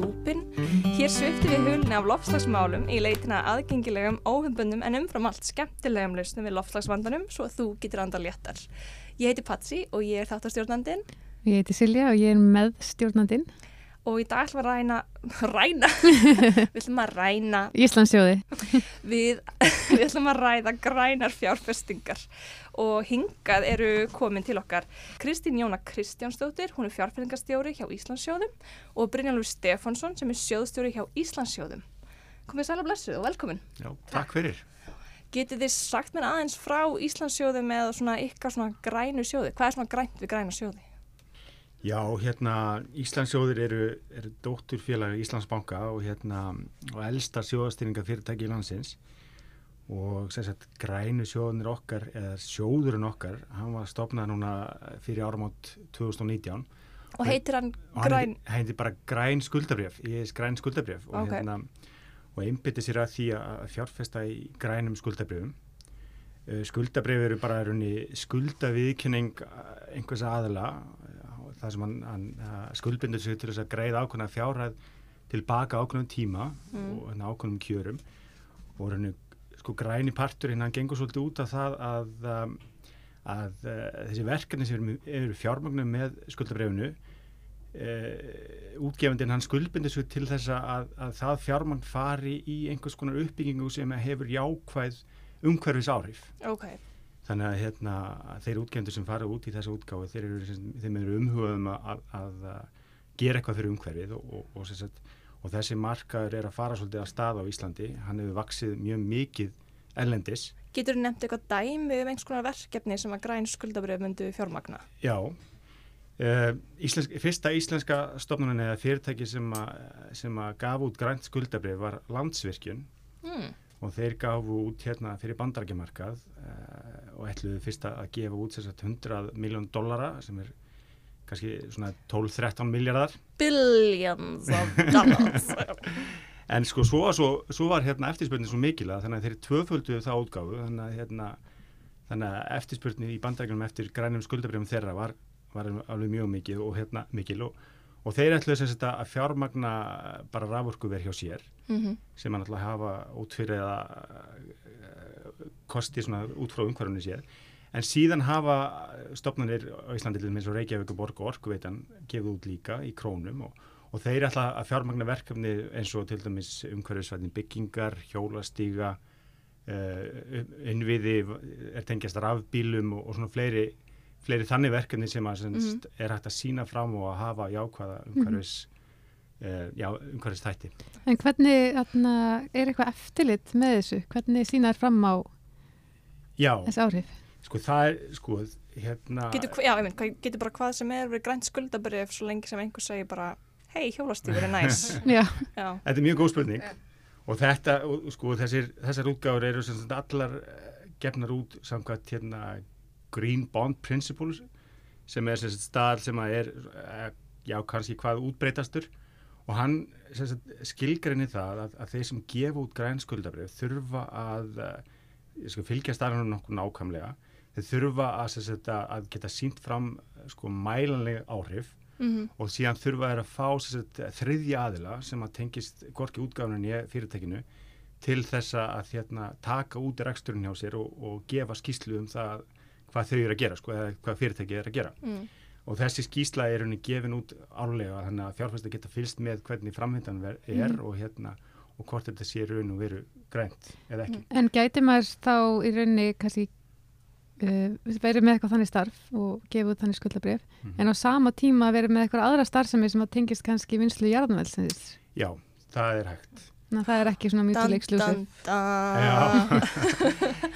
Hjúpin. Hér sviftum við hulni af loftslagsmálum í leitina aðgengilegum, óhumbundum en umfram allt skemmtilegum lausnum við loftslagsvandanum svo að þú getur andal léttar. Ég heiti Patsi og ég er þáttastjórnandinn Ég heiti Silja og ég er meðstjórnandinn og í dag ætlum við að ræna, ræna, við ætlum að ræna Íslandsjóði. við, við ætlum að ræða grænar fjárfestingar og hingað eru komin til okkar Kristín Jóna Kristjánsdóttir, hún er fjárfestingarstjóri hjá Íslandsjóðum og Brynjálfur Stefánsson sem er sjóðstjóri hjá Íslandsjóðum. Komið sæla blessuð og velkomin. Já, takk fyrir. Getið þið sagt mér aðeins frá Íslandsjóðum eða svona ykkar svona grænu sjóði? Hvað er svona grænt við græna sjóði? Já, hérna Íslandsjóðir eru, eru dótturfélag Íslandsbanka og hérna og elsta sjóðastýringa fyrirtæki í landsins og sem sagt grænu sjóðunir okkar eða sjóðurinn okkar, hann var stopnað núna fyrir áramót 2019 Og heitir hann og hann græn... heitir- heitir bara græn skuldabrjöf, er græn skuldabrjöf og Ok. hérna og einbytti sér að því að fjárfesta í grænum skuldabrjöfum skuldabrjöf eru bara skuldaviðkynning einhvers aðila. Uh, það sem hann, hann skuldbindur sig til þess að greiða ákveðna fjárhæð tilbaka ákveðnum tíma Mm. og hérna ákveðnum kjörum. Og runni sko græni parturinn hann gengur svolítið út af það að, um, að uh, þessi verkefni sem eru, eru fjármagnum með skuldabrjöfunu uh, útgefandinn hann skuldbindir sig til þess að, að það fjármagn fari í einhvers konar uppbyggingu sem hefur jákvæð umhverfis áhrif Ok, þannig að hérna, þeir útgefundur sem fara út í þessa útgáfi þeir eru, þeim eru umhugum að, að, að gera eitthvað fyrir umhverfið og, og, og, sagt, og þessi markaður er að fara svolítið að stað á Íslandi hann hefur vaksið mjög mikið ellendis getur þið nefnt eitthvað dæmi um einhvers konar verkefni sem að græn skuldabröð myndu fjármagna? Já, uh, íslensk, fyrsta íslenska stofnunin eða fyrirtæki sem, að, sem að gaf út grænt skuldabrif var Landsvirkjun Hmm. og þeir gafu út hérna fyrir bandarækjumarkað uh, og ætluðu fyrst að gefa út sagt 100 miljón dollara sem er kannski svona 12-13 miljardar Billions of dollars. en sko svo, svo, svo var hérna eftirspurnin svo mikil að þannig að þeir tvöfölduðu það útgáfu þannig að, hérna, þannig að eftirspurnin í bandarækjunum eftir grænum skuldabrifum þeirra var, var alveg mjög mikið og hérna mikil og, og þeir ætluðu sem sagt að fjármagna bara raforkuver hjá sér mm sem hann ætla að hafa út fyrir að kosti svona út frá umhverfunu séð en síðan hafa stopnarnir á Íslandi til eins og Reykjavík og Borg og Orkuveitan gefið út líka í krónum og, og þeir ætla að fjármagna verkefni eins og til dæmis umhverfisvæðin byggingar, hjólastíga uh, innviði er tengjast rafbílum og, og svona fleiri, fleiri þannig verkefni sem að mm Mhm. er hægt að sína fram og að hafa jákvæða umhverfis uh, já, umhverfis þætti En hvernig þarna, er eitthvað eftirlit með þessu? Hvernig sínar fram á Já, þessi áhrif? Sko það er, sko, hérna Getur, já, mynd, getur bara hvað sem er við grænt skuldabröð svo lengi sem einhver segir bara hei, hjólastífur er næs. Þetta er mjög góð spurning. Og þetta, og, sko, þessir, þessar útgáður eru allar eh, gefnar út samkvæmt hérna Green Bond Principles sem er sem sagt staðar sem að er eh, já, kannski hvað útbreytastur og hann skilgrinni það að, að þeir sem gefa út græn skuldabrif þurfa að uh, sko, fylgja starfanum nokkuð nákvæmlega þeir þurfa að, sagt, að geta sínt fram sko mælanlega áhrif mm og síðan þurfa þær að fá sagt, þriðja aðila sem að tengist gorki útgáfunin í fyrirtækinu til þess að hérna, taka út reksturinn hjá sér og, og gefa skýslu um það hvað þau eru að gera sko, eða hvað fyrirtæki er að gera mm. og þessi skýsla er henni gefin út árlega þannig að fjárfæsta geta fylst með hvernig framvindan er og, hérna, og hvort þetta sé raun og veru grænt eða ekki. en gæti maður þá í rauninni kannski uh, verið með eitthvað þannig starf og gefa út þannig skuldabrif Mhm. en á sama tíma verið með eitthvað aðra starfsemi sem að tengist kannski vinslu jarðanvelsins Já, það er hægt. Að það er ekki svona mjög til eksklusif. dan.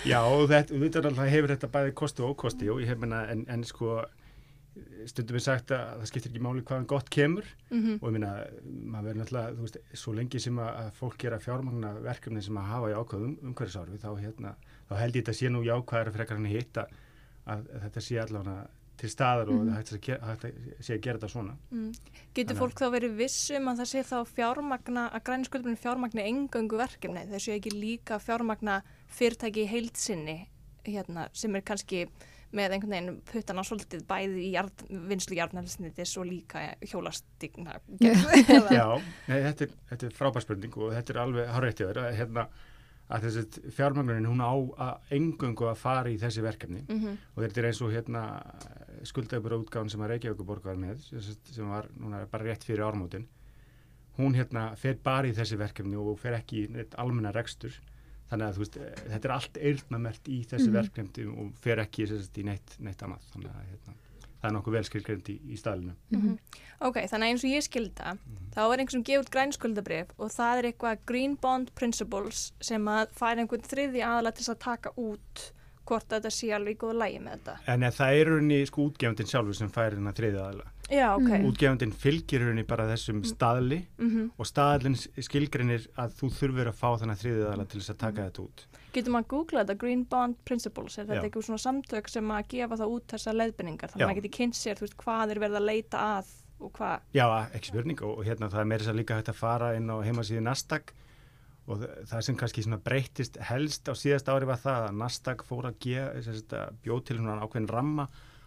Já, og þetta, alltaf hefur þetta bæði kosti og ókosti og ég hef meina, en, en sko stundum við sagt að það skiptir ekki máli hvaðan gott kemur Mhm. og ég meina, maður verður náttúrulega, þú veist, svo lengi sem að, fólk gera fjármagna verkefni sem að hafa jákvæð um, umhverfisárfi, þá hérna, þá held ég þetta sé nú jákvæðar frekar hann hitt að, að þetta sé allavega til staðar og Mhm. hægt að, ge- hægt að sé að gera þetta svona. Mm. Getur fólk þá verið viss um að það sé þá fjármagna, að græni skuldbunni fjármagna engöngu verkefni, þessu ekki líka fjármagna fyrirtæki í heildsinni hérna, sem er kannski með einhvern veginn puttana svolítið bæði í jarð, vinslu jarðnælsnitis og líka hjólastigna. Já, nei, þetta er, þetta er frábær spurning og þetta er alveg hárættið að hérna að þessi fjármagnunin hún á að engungu að fara í þessi verkefni Mm -hmm. og þetta er eins og hérna skuldabura útgáðan sem að Reykjavíkuborg var með sem sagt, sem var núna bara rétt fyrir ármótin hún hérna fer bara í þessi verkefni og fer ekki í almenna rekstur þannig að veist, eh, þetta er allt eirnamert í þessi Mhm. verkefni og fer ekki sem sagt, í neitt, neitt annað þannig að hérna, það er nokkuð vel skilgreint í, í staðlinu Mhm. Ok, þannig að eins og ég skilda, þá er einhver sem gefur grænskuldabrif og það er eitthvað Green Bond Principles sem að færa einhvern þriði aðla til að taka út hvort þetta sé alveg í góða lægi með þetta. En það er rauninni sko útgefandin sjálfur sem fær hérna þriðið aðla Já, ok. Mhm. útgefandin fylgir rauninni bara þessum staðli Mm og staðlinn skilgrinir að þú þurfur að fá þannig þriðið aðla til þess að taka þetta út Getur maður að googla þetta Green Bond Principles? Er þetta Já. eitthvað svona samtök sem að gefa það út þessar leiðbendingar? Þannig að maður geti kynnt sér, veist, hvað er verið að leita að og hvað. Já, ekki spurning og, og hérna það er meira að líka hægt að fara inn á heimasíðu Nasdaq og þa- það sem kannski svona breytist helst á síðast ári var það að Nasdaq fór að að bjóð til svona ákveðin ramma,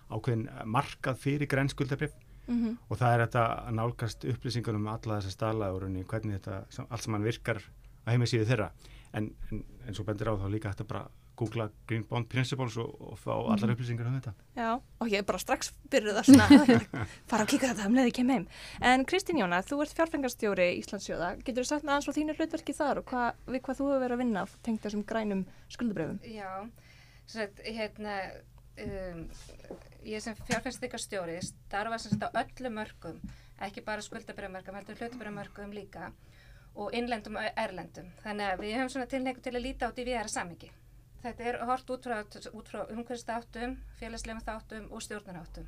ákveðin markað fyrir grænskuldabrif Mm og það er þetta að nálgast upplýsingunum um alla þessa staðlaðurinn hvernig þetta sem- allt saman virkar á heimasíðu þeirra en, en, en svo bendir á þá líka að bara googla Green Bond Principles og, og fá allar upplýsingar um þetta Já, og ég er bara strax byrjuð að svona fara að kíka þetta um leið ég kem heim. En Kristín Jóna, þú ert fjárfengarstjóri Íslandsjóða. Getur þú sagt með aðeins frá þínu hlutverki þar og hvað, við hvað þú hefur verið að vinna tengt þessum grænum skuldabröfum? Já, sem sagt, hérna, um, ég sem fjárfæstingarstjóri starfa sem sagt á öllu mörgum, ekki bara skuldabröðmörgum, heldur hlutabröðmörgum líka og innlendum og erlendum. Þannig að við höfum svona tilhengu til að líta át í viðara samingi. Þetta er hort út frá, frá umhverfstáttum, félagslegum þáttum og stjórnaráttum.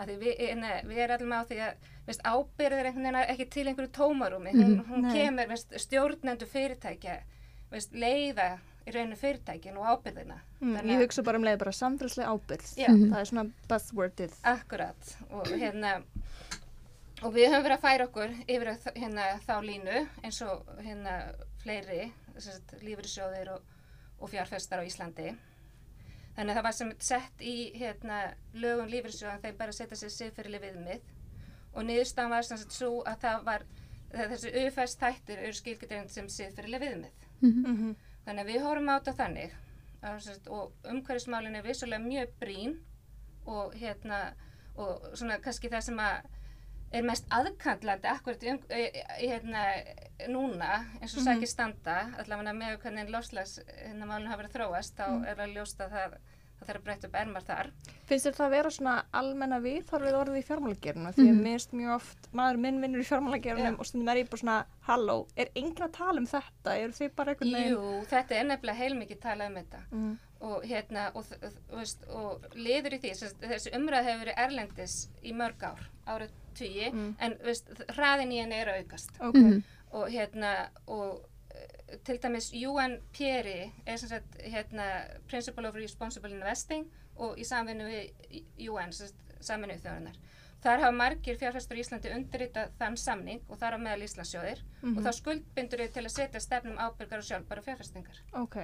Við, ne, við erum allir með á því að veist, ábyrðir einhvern veginn ekki til einhverju tómarúmi. Hún, Mhm. hún kemur veist, stjórnendu fyrirtækja, veist, leiða í rauninu fyrirtækin og ábyrðina. Mm, ég hugsa bara um leið bara samfélagslega ábyrgð. Já. Mhm. Það er svona buzzwordið. Akkurat og hérna og við höfum verið að færa okkur yfir hérna, þá línu eins og hérna fleiri lífrisjóðir og, og fjárfestar á Íslandi þannig að það var sem sett í hérna, lögum lífrisjóðan þeim bara setja sér siðferðileg viðmið og niðurstaðan var sem sagt svo að það var þessi auðfæst þættir eru skilgjöndin sem siðferðileg viðmið Mhm. Mm Þannig að við horfum á þetta þannig og umhverfismálin er vissulega mjög brín og hérna og svona kannski það sem að er mest aðkandlandi akkurat um, hérna núna eins og Mhm. sækir standa allavega með hvernig loslas hérna málun hafa verið þróast þá Mhm. er að það, það þarf að breytta upp ermar þar Finnst þér það að vera svona almenna viðhorfið orðið í fjármálagerinu? Því að Mhm. minnst mjög oft, maður minn vinnur í fjármálagerunum Já. og stundum er ég bara svona, halló, er enginn að tala um þetta? Eru þið bara einhvern veginn? Jú, þetta er nefnilega heilmikið talað um þetta Mm. og hérna og, þ- veist, og liður í því þessi umræð hefur verið erlendis í mörg ár, árið tugi Mm. en veist, hraðin í henni er að aukast Ok. Mhm. og hérna og til dæmis UNPRI er sem sagt hérna Principle of Responsible Investing og í samvinnu við UN sem sagt samvinnu þjóðarinnar þar hafa margir fjárfæstur í Íslandi undirritað þann samning og þar á meðal Íslandsjóðir Mhm. og þá skuldbindur þau til að setja stefnum ábyrgar og sjálfbara fjárfæstingar Ok.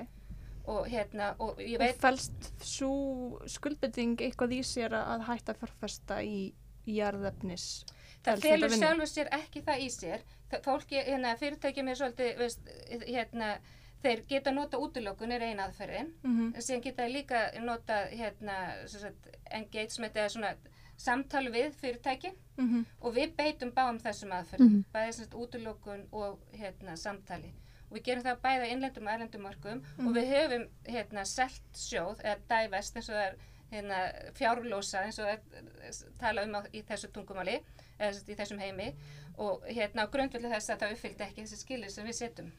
og hérna og ég Og veit fælst svo skuldbytting eitthvað í sér að hætta að fjárfesta í jarðefnis? það vinnu? sjálfur sér ekki það í sér fólki, hérna, fyrirtækjum er svolítið veist, hérna, þeir geta nota útilokun er eina aðferðin. Mm en síðan geta líka nota hérna, sagt, engagement eða svona samtal við fyrirtæki. -hmm. og við beitum báum þessum aðferðum Mhm. bæðið sem sagt útilokun og hérna, samtali. Og við gerum það bæði á innlendum og erlendum mörgum og við höfum hérna, selt sjóð eða divest eins og það er hérna, fjárlósa eins og það er tala um á, í þessu tungumáli eða í þessum heimi og hérna á grundvöldu þess að það uppfylgdi ekki þessi skilir sem við setjum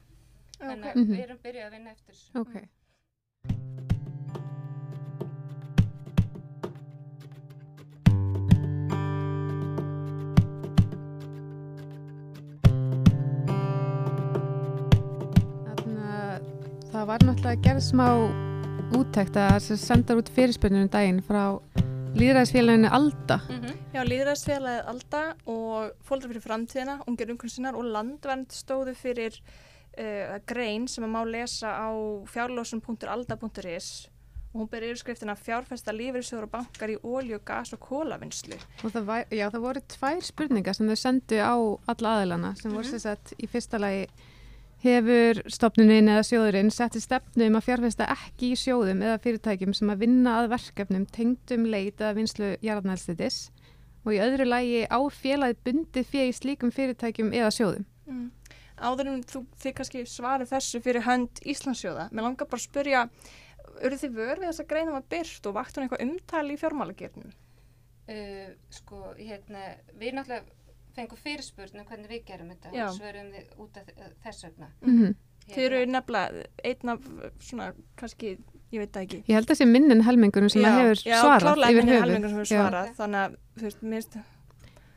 þannig Ok. að Mhm. við erum byrjuð að vinna eftir þessu. Ok. Þannig að það var náttúrulega gerð smá úttækt að sem senda út fyrirspurninu daginn frá líðræðisfélaginu Alda. Mhm. Já, líðræðsfélagið Alda og fólkdra fyrir framtíðina, ungir umkvæmsinnar og landvernd stóðu fyrir uh, grein sem að má lesa á fjárlósum.alda.is og hún ber yfirskriftina fjárfesta lífeyrissjóður og bankar í ólju, gas og kólavinnslu. Og það, var, já, það voru tvær spurningar sem þau sendu á alla aðilana sem voru Mhm. sem sagt í fyrsta lagi hefur stopnunin eða sjóðurinn setti stefnu um að fjárfesta ekki í sjóðum eða fyrirtækjum sem að vinna að verkefnum tengdum leit eða vinslu jarðnælstitis og í öðru lagi á félagið bundið fyrir í slíkum fyrirtækjum eða sjóðum. Mm. Áður en þú þið kannski svarið þessu fyrir hönd Íslandsjóða, mér langar bara að spyrja, eru þið vör við þess að greina maður byrt og vaktu hún eitthvað umtali í fjármálagernum? Uh, sko, hérna, við náttúrulega fengum fyrirspurn um hvernig við gerum þetta Já. og svörum við út af þ- þess vegna. Mm -hmm. Þið eru nefnilega einn af svona, kannski, ég veit það ekki. Ég held að sé minnin helmingurum sem að hefur já, svarað klárlega yfir minni höfuð. helmingur sem hefur Já. svarað, þannig að, þú veist, minnst,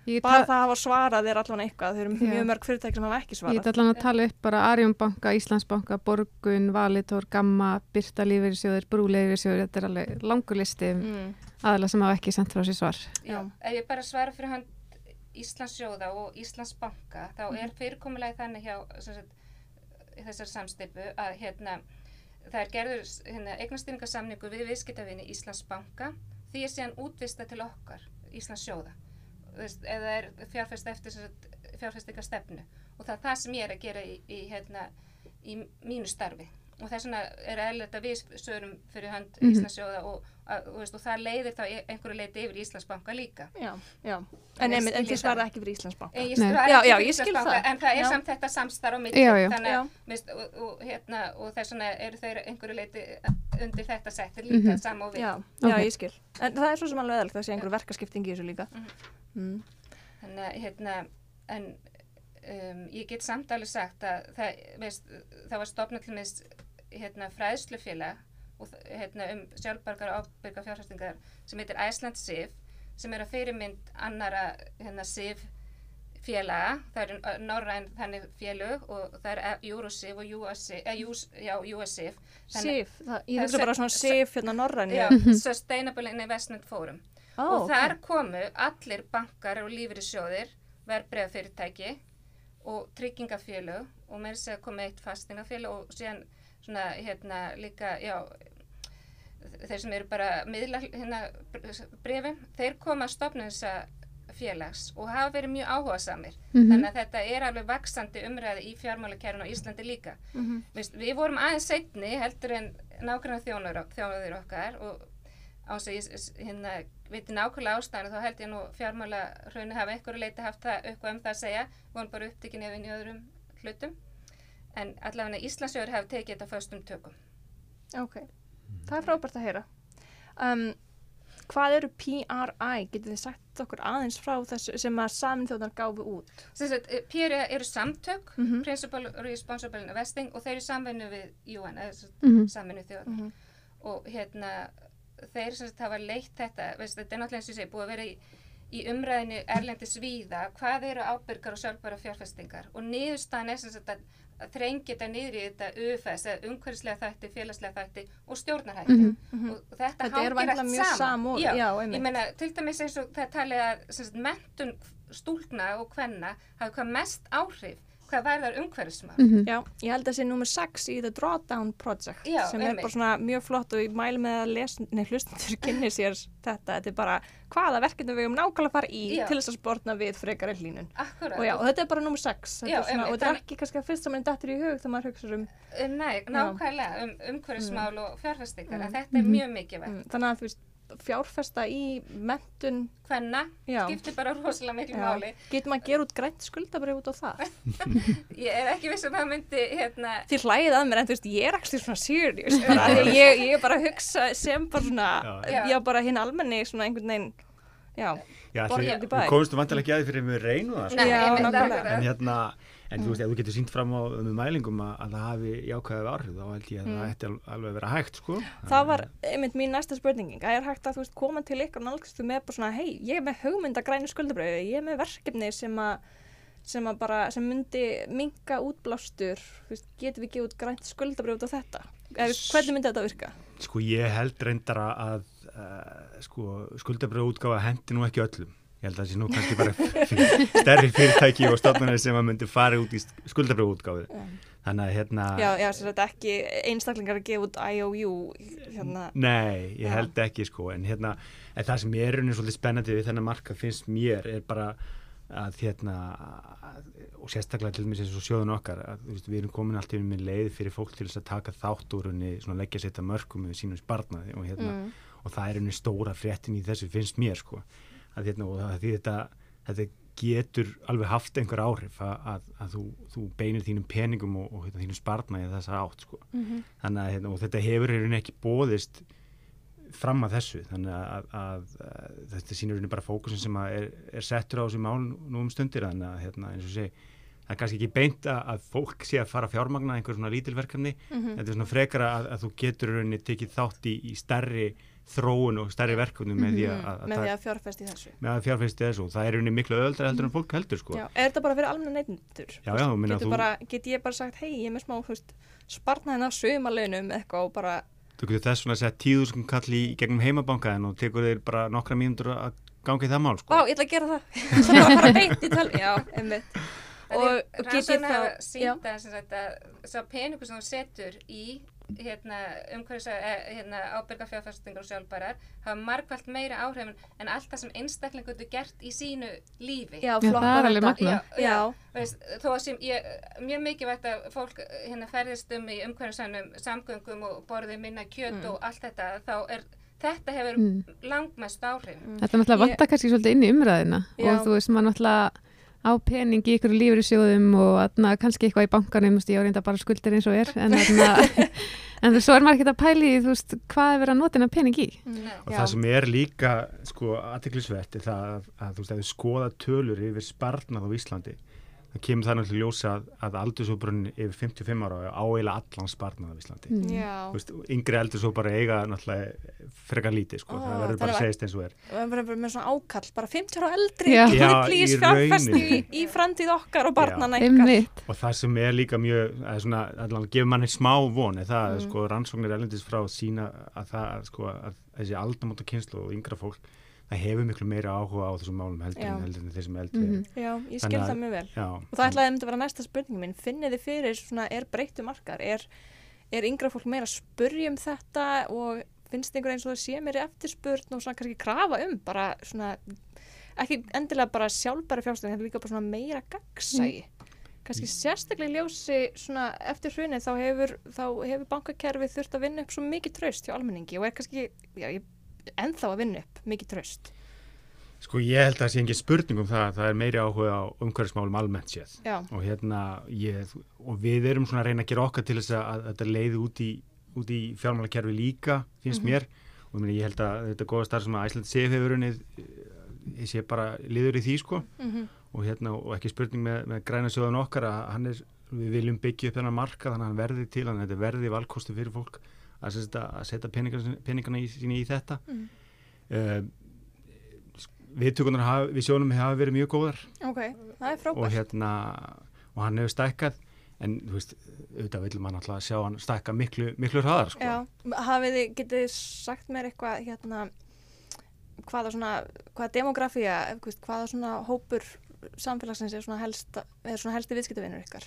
Ég bara það að hafa svarað er allan eitthvað, þau eru Já. mjög mörg fyrirtæki sem hafa ekki Ég svarað. ætla allan að tala upp bara Arjónbanka, Íslandsbanka, Borgun, Valitor, Gamma, Byrta lífeyrissjóður, Brúleifeyrissjóður, þetta er alveg langur listi um Mm, aðla sem hafa ekki sendt frá sér svar. Já. Ef ég bara svara fyrir hann Íslandsjóða og Íslandsbanka þá er fyrirkomulegi þannig hjá sagt, þessar samsteipu að hérna, það er gerður hérna, eignastýringarsamningu við viðskiptavinni Íslandsbanka því er síðan útvista til okkar Íslandsjóða eða er fjárfest eftir sem sagt, fjárfestingarstefnu. Og það er það sem ég er að gera í, í, hérna, í mínu starfi og þess vegna er eðlilegt að við sögurum fyrir hönd Mhm. Íslandsjóða og, að, og, veist, og það leiðir þá e- einhverju leiti yfir Íslandsbanka líka Já, já. En En, ég en þið svarað ekki fyrir Íslandsbanka. En ég Nei. skil Já, ekki já, fyrir ég skil Íslandsbanka, það. En það er Já. samt þetta samstarf á milli. Já, já. Þannig, Já. að, veist, og, og, hérna, og þess vegna eru þeir einhverju leiti undir þetta settir líka Mhm. sama og við. Já, já, Ok. ég skil. En það er svo sem alveg eðalegt, það sé einhver verkaskipting í þessu líka. Mm. Þannig að hérna, en um, ég get samt alveg sagt að það, veist, það var stofnað til meðs hérna, fræðslufélag og, hérna, um sjálfbargar og ábyrgar fjárfæstingar sem heitir Iceland SIF sem er að fyrirmynd annara hérna, SIF félaga, það eru norræn þannig félög og það eru uh, Eurosif og USIF, eh, US, já, USIF SIF, ég er bara svona SIF hérna norræn. já, Sustainable Investment Forum. Ó, og þar komu allir bankar og lífeyrissjóðir, verbreyðafyrirtæki og tryggingafélög og með þess að komi eitt fastingafélag og síðan svona hérna líka, já, þeir sem eru bara miðla hérna brefum, þeir koma að stopna þessa félags og hafa verið mjög áhuga samir. Mhm. Þannig að þetta er alveg vaksandi umræði í fjármálakerfinu á Íslandi líka. Mhm. Veist, við vorum aðeins setni heldur en nákvæmlega þjónur, þjónuður okkar og ás að ég hérna, viti nákvæmlega ástæðan þá held ég nú fjármála hraunni hafa einhverju leiti haft það, eitthvað um það að segja vorum bara upptekinn ef inn í öðrum hlutum en allavega Íslandsjóður hafi tekið þetta föstum tökum Ok, það er frábært að heyra. Um, hvað eru PRI? Getið þið sagt okkur aðeins frá þessu sem að samin þjóðnar gáfu út? Sagt, eh, PRI eru samtök Mhm. Principal Responsible Investing og þeir eru samvinnu við UN, sagt, Mhm. samvinnu þjóð Mhm. og hérna þeir sem sagt hafa leitt þetta veist, þetta er náttúrulega eins og ég segi búið að vera í, í umræðinu erlendis víða hvað eru ábyrgar og sjálfbæra fjárfestingar og niðurstaðan er sem sagt að, að þrengi þetta niður í þetta UFS eða umhverfislega þætti, félagslega þætti og stjórnarhætti Mhm. Mhm. og þetta, Þetta hangir allt saman. samofið, já, já, ég meina til dæmis eins og það talið að mentun stúlna og hvenna hafi hvað mest áhrif hvað verðar umhverfismál Mhm. Já, ég held að það sé nummer 6 í The Drawdown Project Já, sem er bara svona mjög flott og ég mælu með að les, nei, hlustendur kynni sér þetta, þetta er bara hvaða verkefni við um nákvæmlega fara í Já. til þess að sportna við frekari hlínun Akkurat. og já, og þetta er bara nummer 6 Já, og, svona, einmitt, og þetta er ekki kannski að fyrst sem mann dettur í hug þegar maður hugsa um Um, Nei, nákvæmlega um umhverfismál og fjárfestingar Mm. en þetta er mjög mikilvægt. mm, þannig að þú veist, fjárfesta í mentun Hvenna skiptir bara rosalega miklu Já. máli. getur maður að gera út grænt skuldabrið út á það Ég er ekki viss um að það myndi hérna, þið hlæðið að mér en þú veist, ég er ekki svona serious því að ég, ég er bara að hugsa sem bara svona, Já. já bara hinn almenni svona einhvern veginn, já Já, Borga allir, út í bæ. við komumstu vantilega ekki að því fyrir við reynum það, sko. Nei. En hérna, en þú veist, ef þú getur sínt fram á með mælingum að, að það hafi jákvæðið áhrif, þá held ég að það ætti al- alveg að vera hægt, sko. það var einmitt mín næsta spurningin það er hægt að þú veist koma til ykkur og nálgast þú með bara svona, hei, ég er með hugmynd að grænu skuldabröðu ég er með verkefni sem að sem að bara, sem myndi minka útblástur, þú veist, getum við gefið út grænt skuldabröðu út á þetta er, hvernig myndi þetta virka? Sko, ég held reyndara að uh, sko, skuldabröðu útgáfa hendi nú ekki öllum. Ég held að það sé nú kannski bara stærri fyrirtæki og stofnarnir sem að myndi fara út í skuldabröðútgáðu. Þannig að hérna... Já, já, sem þetta ekki einstaklingar að gefa út IOU, hérna. Nei, ég Já. held ekki sko, en hérna, en það sem er raunin svolítið spennandi við þennan marka finnst mér er bara að hérna, og sérstaklega til dæmis eins og sjóðun okkar, að veist, við erum komin alltaf með leið fyrir fólk til þess að taka þátt úr henni, svona leggja sér þetta mörgum með sínum sparnaði og hérna, Mm. og það er henni stóra fréttin í þessu finnst mér sko, að hérna, þetta, þetta getur alveg haft einhver áhrif að, að, að þú, þú beinir þínum peningum og, og hérna, þínum sparnaði þessar átt sko Mhm. þannig að hérna, þetta hefur hérna ekki bóðist fram að þessu þannig að, að, að þetta hérna bara fókusin sem að er, er settur á þessu mál nú um stundir þannig að hérna, eins og segi það er kannski ekki beint að, að fólk sé að fara að fjármagna einhver svona lítilverkefni Mhm. þetta er svona frekara að, að þú getur rauninni tekið þátt í, í stærri þróun og stærri verkefnum með því að, að, með því að, að fjárfest í þessu. með að fjárfæsti þessu og það er rauninni miklu öðuldra heldur en fólk heldur sko Já, er þetta bara fyrir almenna neytendur? Já, já, þú meina Getur þú- bara, get ég bara sagt, hei, ég er með smá, sparnaðin af sömalaunum eitthvað og bara, þú getur þess svona að setja tíðu sem kall í gegnum heimabankaðin og tekur þér bara nokkra mínútur að gangi það mál sko vá, ég ætla að gera það. Það er bara að fara beint í tölvi, já, einmitt. Og Og get ég þá, hérna, umhverfis að eh, hérna, ábyrga fjárfæstingar og sjálfbærar hafa margvælt meira áhrifin en allt það sem einstaklingur getur gert í sínu lífi. já, flott það er að alveg vita. magnað. Já, já. Já, Veist, þó að sem ég, mjög mikilvægt að fólk hérna ferðist um í umhverfisannum samgöngum og borði minna kjöt Mm. og allt þetta, þá er þetta hefur Mm. langmest áhrif. Þetta er náttúrulega vantar kannski svolítið inn í umræðina Já. og þú veist, maður náttúrulega á pening í ykkur lífur í sjóðum og atna, kannski eitthvað í bankanum, ég á reynda bara skuldir eins og er, en, atna, en svo er maður ekkert að pæli, veist, hvað er verið að nota hennar pening í? Nei. Og Já. það sem er líka sko aðteklisvert er það að, þú veist, skoða tölur yfir sparnað á Íslandi það kemur það náttúrulega ljósa að, að aldursóbrunn yfir 55 ára á eiginlega allan sparnað á Íslandi. Mm. já. Þú Veist, yngri aldursóbara eiga náttúrulega frekar lítið sko, Ó, það verður bara að segist eins og er. Við erum með svona ákall, bara 50 ára eldri, þið plís í fjárfesti í, í framtíð okkar og barnana ykkar. Og það sem er líka mjög, svona, allan gefur manni smá von, er það Mm. sko rannsóknir erlendis frá sína að það, sko, að þessi aldamóta kynslu og yngra fólk, það hefur miklu meira áhuga á þessum málum heldur, Já. en, heldur en þeir sem eldri Mhm. eru. Já, ég skil að- það mjög vel. Já. Og það ætlaði að vera næsta spurningi minn. Finnið þið fyrir svona, er breyttu markar? Er, er yngra fólk meira að spurja um þetta og finnst einhver eins og það sé meiri eftirspurn og svona kannski krafa um bara svona, ekki endilega bara sjálfbæra fjárstæðin, þetta er líka bara svona meira gagsægi. Kannski sérstaklega í ljósi svona eftir hrunið þá hefur, þá hefur bankakerfið þurft að vinna upp svo mikið traust hjá almenningi og er kannski, já, ég, ennþá að vinna upp mikið traust. Sko ég held að það sé ekki spurning um það. Að það er meiri áhuga á umhverfismálum almennt séð. Og hérna ég, og við erum svona að reyna að gera okkar til þess að, að þetta leiði út í, út í fjármálakerfi líka finnst mér. Og ég, meni, ég held að þetta góða starf sem að Æsland CF hefur unnið ég sé bara liður í því sko. Mm og hérna og ekki spurning með, með græna sjóðan okkar að er, við viljum byggja upp þennan marka þannig að hann verði til, þannig að þetta verði valkosti fyrir fólk að, setja peningana, peningana í, í þetta Mhm. uh, viðtökunar hafa, við sjónum hafa verið mjög góðar ok, það er og hérna og hann hefur stækkað en þú veist, auðvitað vil mann alltaf sjá hann stækka miklu, miklu hraðar sko. Já, hafið þið, getið þið sagt mér eitthvað hérna hvaða svona, hvaða demografía hvaða svona hópur samfélagsins er er svona helsti viðskiptavinnur ykkar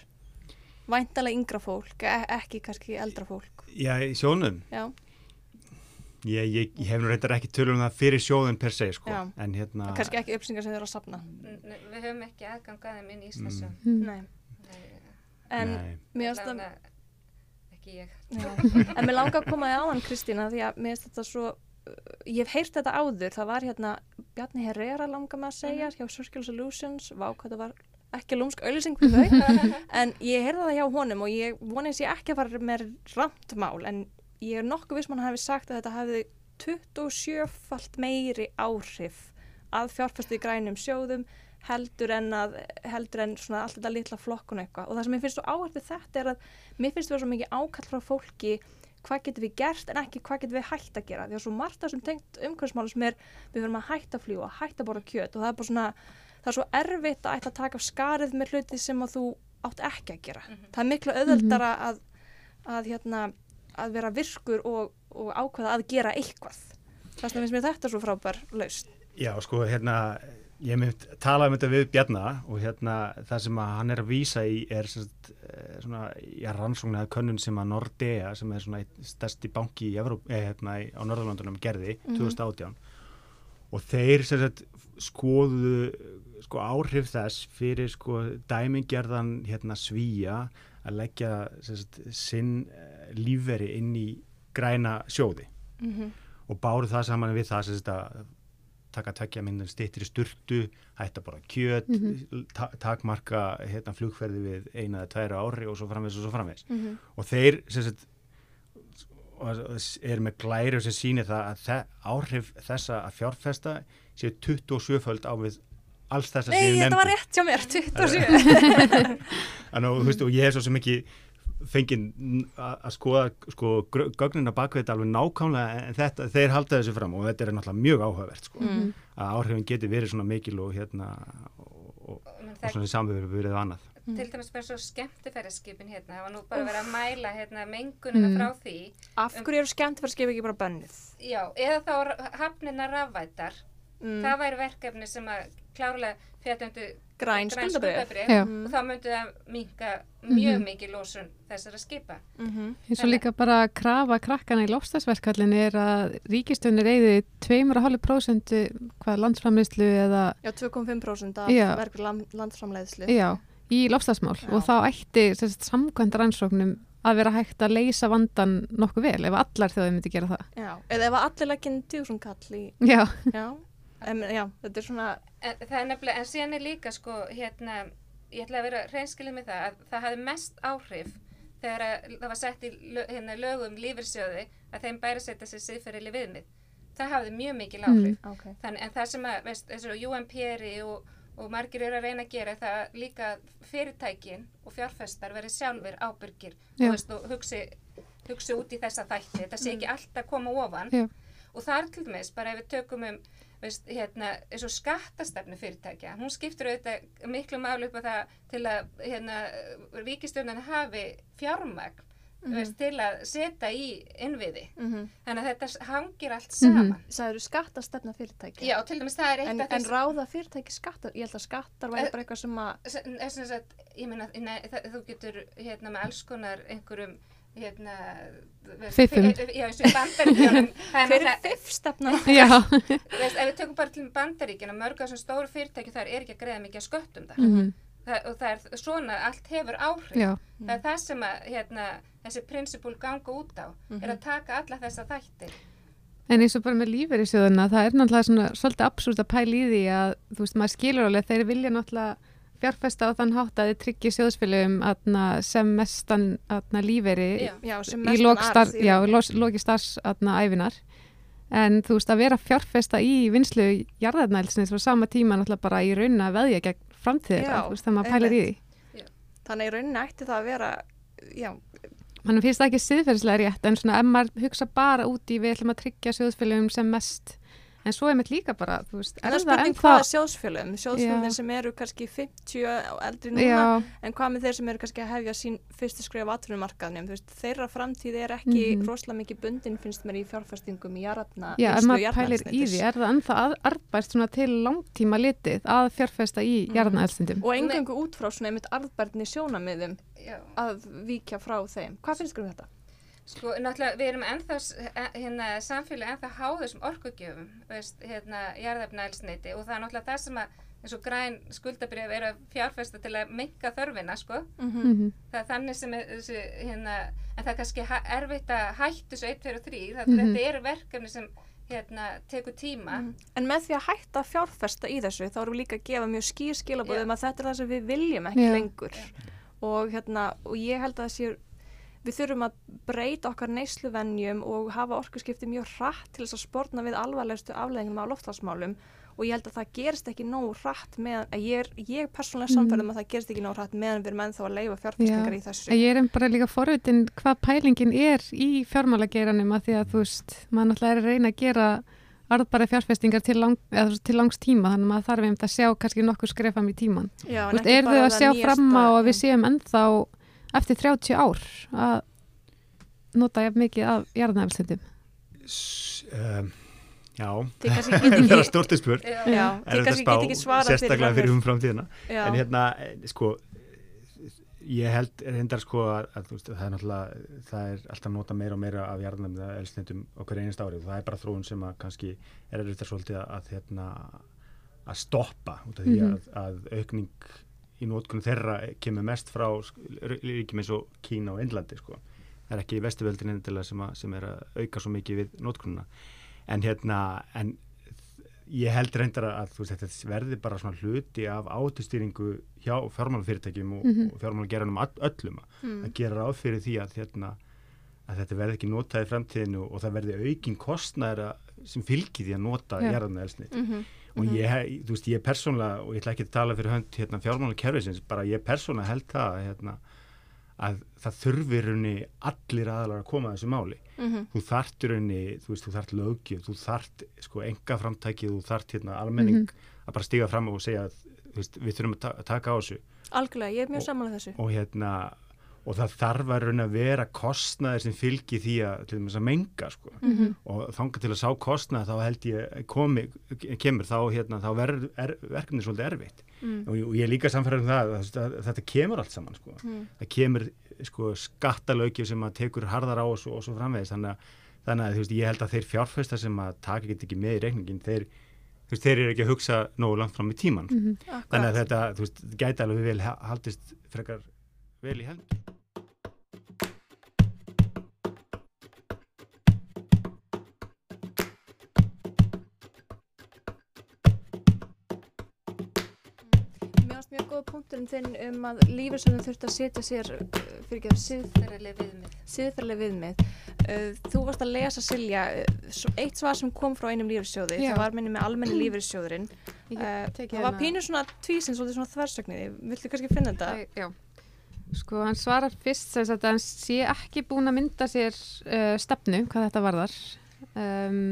væntalega yngra fólk, e ekki kannski eldra fólk. Já, í sjónum. Já, ég, ég, ég hef nú reyndar ekki tölur um það fyrir sjóðun per se sko. Já. en hérna kannski ekki upplýsingar sem þið eru að sapna N- Við höfum ekki aðgang að þeim inn í Íslandsjón. Mm. nei, en nei, mér finnst það Ekki ég. En mér langar að koma því áðan Kristína því að mér finnst þetta svo ég hef heyrt þetta áður, það var hérna Bjarni Herrera langar með að segja hjá Circular Solutions, vá hvað það var ekki lúmsk auðlýsing fyrir þau. En ég heyrði það hjá honum og ég vonið sér ekki að fara með ramt mál en ég er nokkuð viss mann að hafi sagt að þetta hafiði 27-falt meiri áhrif að fjárfæstu í grænum sjóðum heldur en að heldur en svona allt þetta litla flokkun eitthvað. Og það sem ég finnst svo við þetta er að mér finnst við svo mikið ákall frá fólki hvað getum við gert en ekki hvað getum við hægt að gera. Því að svo margt það sem tengt umhverfismáli sem er við verðum að hætta að fljúa, hætta að borða kjöt og það er bara svona, það er svo erfitt að ætla að taka af skarið með hluti sem að þú átt ekki að gera. Það er miklu auðveldara að, að, hérna, að vera virkur og, og ákveða að gera eitthvað. Þess vegna finnst mér þetta svo frábær laust. Já, sko, hérna, ég mynd tala um þetta við Bjarnar og hérna það sem að hann er að vísa í er sagt, svona, já, rannsókn eða könnun sem að Nordea sem er svona stærsti banki í Evróp, eh, hérna, á Norðurlandunum gerði Mhm. 2018 og þeir sem sagt, skoðu sko, áhrif þess fyrir sko, dæmingerðan hérna, svíja að leggja sagt, sinn eh, lífveri inn í græna sjóði Mhm. og báru það saman við það sagt, að taka tvekja myndin stittir í sturtu hætta bara kjöt Mhm. ta takmarka hérna, flugferði við eina eða tværa ári og svo framvegs og svo framvegs Mhm. og þeir sagt, er með glæru sem sýnir það að áhrif þessa að fjárfesta séu 27-föld á við alls þessa sem Nei, ég þetta var nefndi rétt hjá mér, 27. Þannig, og, þú veist, og ég er svo sem ekki fengið að að skoða sko, gr- gögnin á bakvið þetta alveg nákvæmlega en þetta, þeir halda þessu fram og þetta er náttúrulega mjög áhugavert sko, Mm. að áhrifin geti verið svona mikil og hérna og, og, og svona samverður verið annað til dæmis bara svo skemmtifæraskipin hérna, það var nú bara verið að mæla hérna mengunina Mm. frá því Af hverju eru skemmtifærskeip ekki bara bönnuð? já, eða þá hafnina rafvætar Mm. það væri verkefni sem að klárlega fjartöndu Græn. Mm. og þá myndi það minka mjög Mhm. mikið lósun þessara skipa Mhm. eins og líka bara að krafa krakkana í lofstæðsverkallin er að ríkistöndin reyði 2,5% hvað landsframleyslu eða Já, 2,5% af Já. verkefni land, landframleiðslu. já, í lofstæðsmál Já. og þá ætti sérst, samkvæmt rannsóknum að vera hægt að leysa vandan nokkuð vel ef allar þjóðið myndi gera það Já, eða ef að allir legginn tíðsum kall í, já, já, em, já, þetta er svona, en það er nefnilega, en síðan er líka sko hérna, ég ætla að vera reynskilið með það að það hafi mest áhrif þegar að, það var sett í lög, hérna, lögum lífyrsjóði að þeim bæri að setja sér siðferðileg viðmið. Það hafði mjög mikil áhrif. ok. Þann, en það sem að, veist, og UNPRI og, og margir eru að reyna að gera er það að líka fyrirtækin og fjárfestar verið sjálfur ábyrgir og, veist, og hugsi, hugsi út í þessa þætti, þetta sé ekki alltaf koma ofan. Já. og það er til dæmis bara ef við tökum um veist, hérna, eins og skattastefnu fyrirtækja hún skiptur auðvitað miklu máli upp á það til að hérna, ríkistjónan hafi fjármagn Mhm. veist, til að setja í innviði. Mm þannig að þetta hangir allt saman. Það eru skattastefna fyrirtæki. Já, til dæmis það er eitt En, af en þess ráða fyrirtæki skattar, ég held að skattar væri Eh, bara eitthvað sem að, ég meina, þú getur hérna með alls konar einhverjum hérna Já, eins og í bandaríkjónum já, Veist, ef við tökum bara til bandaríkjana, mörg af þessum stóru fyrirtæki þar er ekki að greiða mikið að sköttum það. mhm, það og það er svona, allt hefur áhrif. já, Það er það sem að hérna, þessi prinsipul ganga út á, er að taka alla þessa þætti. En eins og bara með lífeyrissjóðuna, það er náttúrulega svona svolítið absúrt að pæla í því að, þú veist, maður skilur alveg, þeir vilja náttúrulega fjárfesta á þann hátt að þið tryggja sjóðsfélögum sem mestan atna, lífeyri Já. Já, sem í loki starfs æfinar. En þú veist, að vera fjárfesta í vinslu jarðarnælsins á sama tíma náttúrulega bara í raunina veðja gegn framtíðir, þegar maður pælar í því. Þannig í rauninni ætti það að vera, já, Mann finnst það ekki siðferðislega rétt en svona ef maður hugsa bara út í við ætlum að tryggja sjóðsfélögum sem mest en svo er mitt líka bara, veist, en það spurning hvaða sjóðsfjölum, sjóðsfjölum sem eru kannski 50 og eldri núna, Já, en hvað með þeir sem eru kannski að hefja sín fyrstu skrif á atvinnumarkaðnum, þeirra framtíð er ekki Mhm. rosalega mikið bundin finnst mér í fjárfestingum í jarðna, já, ef maður pælir í því, er það ennþá að- arðbært svona til langtíma litið að fjárfesta í Mhm. jarðnaðelstundum? og engangu út frá svona einmitt arðbærni sjónamiðum að víkja frá þeim. Hvað finnst þetta? Sko, náttúrulega, við erum ennþá, e- hérna, samfélagi ennþá háður sem orkugjöfum, veist, hérna, jarðefna elsneiti og það er náttúrulega það sem að, eins og græn skuldabrif eru að fjárfesta til að minka þörfina, sko. Mm Það er þannig sem er, þessi, hérna, en það er kannski erfitt að hættu þessu 1, 2 og 3, það, Mhm. þetta eru verkefni sem, hérna, tekur tíma. En með því að hætta fjárfesta í þessu þá erum við líka að gefa mjög skýr skilabóð Já. um að þetta er það sem við viljum ekki Já. lengur og, hérna, og ég held að þessi við þurfum að breyta okkar neysluvenjum og hafa orkuskipti mjög hratt til þess að spórna við alvarlegustu afleðingum á lofthalsmálum og ég held að það gerist ekki nóg hratt meðan, að ég er, ég er persónulega Mhm. samfæðum að það gerist ekki nóg hratt meðan við erum ennþá að leifa fjárfestingar Já. í þessu. Ég er bara líka forvitin hvað pælingin er í fjármálageiranum að því að þú veist, maður náttúrulega er að reyna að gera arðbæra fjárfestingar til, lang, til langs tíma þannig að maður þarf einmitt að sjá kannski nokkuð skrefam í tíman. Já, veist, er þau að sjá fram á að við séum ennþá eftir 30 ár að nota jafn mikið af jarðnæfelsendum? S- um, Já, kannski get það er ekki, stórtið spurt. Já. já, þið þetta kannski spá get ekki svarað sérstaklega fyrir framhjá. um framtíðina. Já. En hérna, eh, sko, ég held reyndar sko að, að þú veist, það er náttúrulega, það er alltaf nota meira og meira af jarðnum eða elsnendum okkur einast árið og það er bara þróun sem að kannski er erfitt svolítið að, að, hérna, að stoppa út af því Mhm. að aukning í nótkunum þeirra kemur mest frá ríkjum eins og Kína og Indlandi sko. Það er ekki vesturveldin endilega sem, að, sem er að auka svo mikið við nótkununa. En hérna, en ég held reyndar að þú veist, þetta verði bara svona hluti af átustýringu hjá fjármálafyrirtækjum og, Mhm. og fjármálageranum öllum Mm. að gera ráð fyrir því að, hérna, að þetta verði ekki notað í framtíðinu og það verði aukin kostnæra sem fylgir því að nota Já. jarðanelsnit Mhm. Og ég, he- þú veist, ég persónlega og ég ætla ekki að tala fyrir hönd hérna, fjármálakerfisins bara ég persónlega held það hérna, að það þurfi raunni allir aðalar að koma að þessu máli Mhm. þú þart í rauninni, þú veist, þú þart löggjöf, þú þart sko enga framtækið, þú þart hérna almenning að bara stiga fram og segja að þú veist, við þurfum að ta taka á þessu Algjörlega, ég er mjög Og- samanlega þessu. og hérna og það þarf að raun að vera kostnaðir sem fylgir því að, til dæmis að menga sko. Mhm. og þanga til að sá kostnað þá held ég komi, kemur þá, hérna, þá verður er, verkefni svolítið erfitt Mm. og, og ég er líka samfæður um það að, að, að þetta kemur allt saman sko. Mm. það kemur sko, skattalögju sem að tekur harðar á og svo, og svo framvegis þannig að, þannig veist, ég held að þeir fjárfesta sem að taka get ekki með í reikningin þeir, veist, þeir eru ekki að hugsa nógu langt fram í tíman Mhm. þannig að þetta, veist, gæti alveg vel ha- haldist frekar vel í hendur Mér finnst mjög góð punkturinn þinn um að lífeyrssjóðin þurft að setja sér uh, fyrir ekki að er alveg viðmið. siðferðileg viðmið. Uh, þú varst að lesa Silja, uh, eitt svar sem kom frá einum lífeyrssjóði, Já. það var minni með almenni tekið það var hérna- pínu svona tvísins, svolítið svona þversögniði. Viltu kannski finna þetta? Já. Sko, hann svarar fyrst sagt að hann sé ekki búin að mynda sér uh, stefnu, hvað þetta varðar. Um,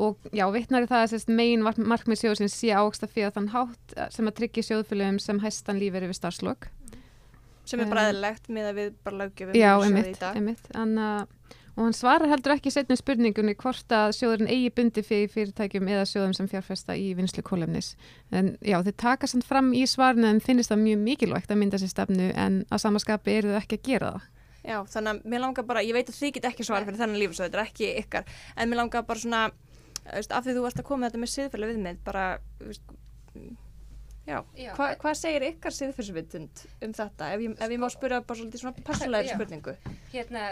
og já, vittnar í það að sérst, megin markmið sjóðsins sé ágsta fyrir þann hátt eh, sem að tryggja sjóðfélögum sem hæstan lífeyri við starfslokk. Sem er Um, bræðilegt með að við bara lögjum Já, í einmitt, dag. einmitt. Anna, og hann svarar heldur ekki setnum spurningunni hvort að sjóðurinn eigi bundi fyrir fyrirtækjum eða sjóðum sem fjárfesta í vinslu kólefnis. En já, þið taka samt fram í svarinu en finnist það mjög mikilvægt að mynda sér stefnu en að samaskapi eru þau ekki að gera það. Já, þannig að mér langar bara, ég veit að þið get ekki svara fyrir þennan lífeyrssjóð, þetta er ekki ykkar, en mér langar bara svona, veist, af því þú varst að koma þetta með siðferðileg viðmið, bara, veist, já, Já. Hva, hvað segir ykkar siðferðsvitund um þetta, ef ég, ef ég má spura bara svolítið svona persónlega Já. spurningu? Hérna,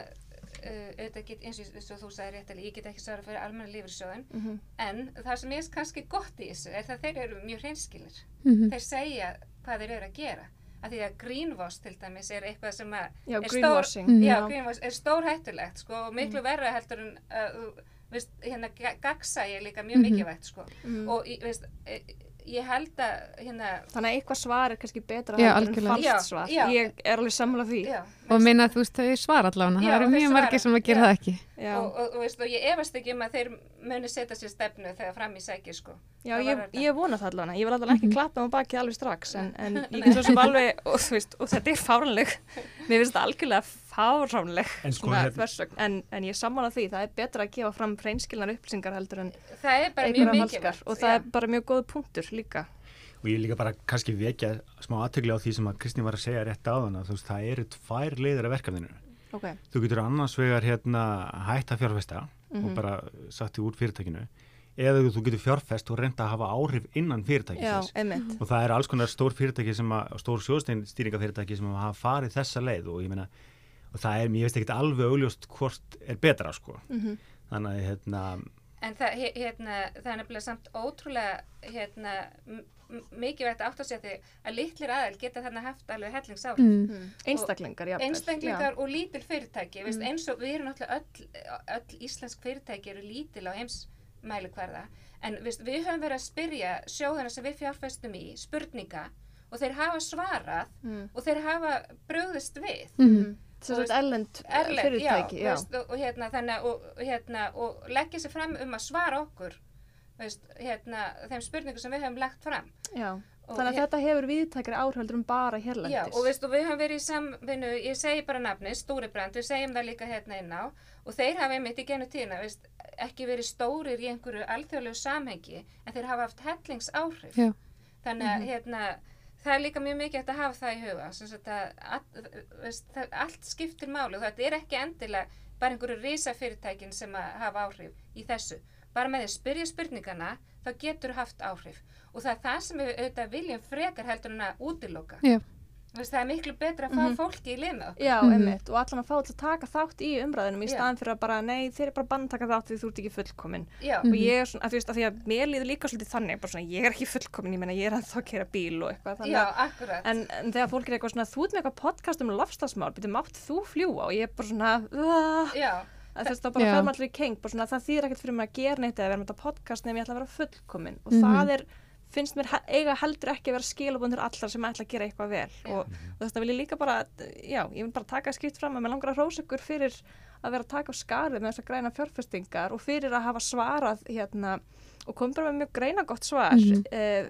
auðvitað get, eins og eins og þú sagði réttilega, ég get ekki svara fyrir almenna lífeyrissjóðin, Mm -hmm. en það sem er kannski gott í þessu er það þeir eru mjög hreinskilir. Mm Þeir segja hvað þeir eru að gera. Af því að greenwash til dæmis er eitthvað sem að Já, er greenwashing. Mhm. Já, greenwash er stór hættulegt sko og miklu verra heldur en uh, veist, hérna gagsa ég líka mjög Mhm. mikilvægt sko Mm. og veist, eh, ég held að hérna, Þannig að eitthvað svar er kannski betra Já, en falskt svar. já. Ég er alveg sammála því. já, Og minna að þú veist þau svara allavega, það eru mjög margir sem að gera Já. það ekki. Já, og, og, og, veist, og ég efast ekki um að þeir muni setja sér stefnu þegar fram í sækir sko já ég, var ég vona það allavega, ég vil allavega ekki Mhm. klappa á bakið alveg strax, en, en ég get svo sem alveg, og þú veist, og þetta er fáránleg, mér finnst þetta algjörlega fáránleg, En sko, hérna- þversögn, en, en ég sammála því, það er betra að gefa fram hreinskilnar upplýsingar heldur en það er bara mjög einhverja falskar, og það er bara mjög góð punktur líka. og ég líka bara kannski vekja smá aðtögli á því sem að Kristín var að segja rétt á þann að þú veist, það eru tvær leiðir af verkefninu. Ok, þú getur annars vegar hérna hætta fjárfesta Mhm. og bara satt í úr fyrirtækinu eða þú getur fjárfest og reynda að hafa áhrif innan já, fyrirtækisins. og það er alls konar stór fyrirtæki sem að, stór sjóðstýringafyrirtæki sem hafa farið þessa leið og ég meina og það er, ég veist ekki alveg augljóst hvort er betra sko mm þannig að hérna, en það, hérna, það er nefnilega samt ótrúlega hérna, m- m- mikilvægt að átt að segja því að litlir aðeil geta þarna haft alveg hellingsáhrif Mm. einstaklingar, já. einstaklingar og lítil fyrirtæki veist, Mm. eins og við erum náttúrulega öll, öll íslensk fyrirtæki eru lítil á heimsmælikvarða en veist, við höfum verið að spyrja sjóðana sem við fjárfestum í spurninga og þeir hafa svarað Mm. og þeir hafa brugðist við Mm. Og þetta ellend Erlend, fyrirtæki, já. Veist, og, hérna, þannig, og, hérna, og leggja sér fram um að svara okkur veist, hérna, þeim spurningum sem við höfum lagt fram Já, Og Þannig að þetta hefur viðtækri áhrifaldur um bara hérlendis. Já, og veistu, við höfum verið í samvinnu, ég segi bara nafni, Stúribrand, við segjum það líka hérna inn á og þeir hafa einmitt í genu veist, ekki verið stórir í einhverju alþjóðlegu samhengi en þeir hafa haft hellingsáhrif. Já. Þannig að hérna, það er líka mjög mikið hægt að hafa það í huga, sem sagt að all, það, allt skiptir máli og þetta er ekki endilega bara einhverju risafyrirtækin sem að hafa áhrif í þessu. Bara með því að spyrja spurningana, þá getur haft áhrif og það er það sem við auðvitað viljum frekar heldur en að útiloka. Já. Veist, það er miklu betra að fá Mhm. fólki í með okkur. Já, Mhm. einmitt, og allan að fá til að taka þátt í umræðinum í staðan fyrir að bara, nei, þeir eru bara bann að taka þátt því þú ert ekki fullkomin. Já, Mhm. Og ég er svona, að þú veist, að því að mér líður líka svolítið þannig, bara svona, ég er ekki fullkomin, ég meina, ég er að þá kera bíl og eitthvað, þannig já, akkurat. en, en þegar fólk er eitthvað svona, þú ert með eitthvað podcast um lofslagsmál, betur mátt þú fljúa og ég er bara svona, já, að þú veist, þá bara Já. fer maður allir í keng, bara svona, það þýðir ekkert fyrir mig að gera neitt eða vera með þetta podcast nefnir ég ætla að vera fullkomin og Mhm. það er, finnst mér eiga heldur ekki að vera skilabundur allar sem ætla að gera eitthvað vel. Og, og þetta vil ég líka bara, já, ég vil bara taka skipt fram að mér langar að rósa ykkur fyrir að vera að taka á skarið með þessar græna fjárfestingar og fyrir að hafa svarað hérna og kom bara með mjög greina gott svar Mhm. eh,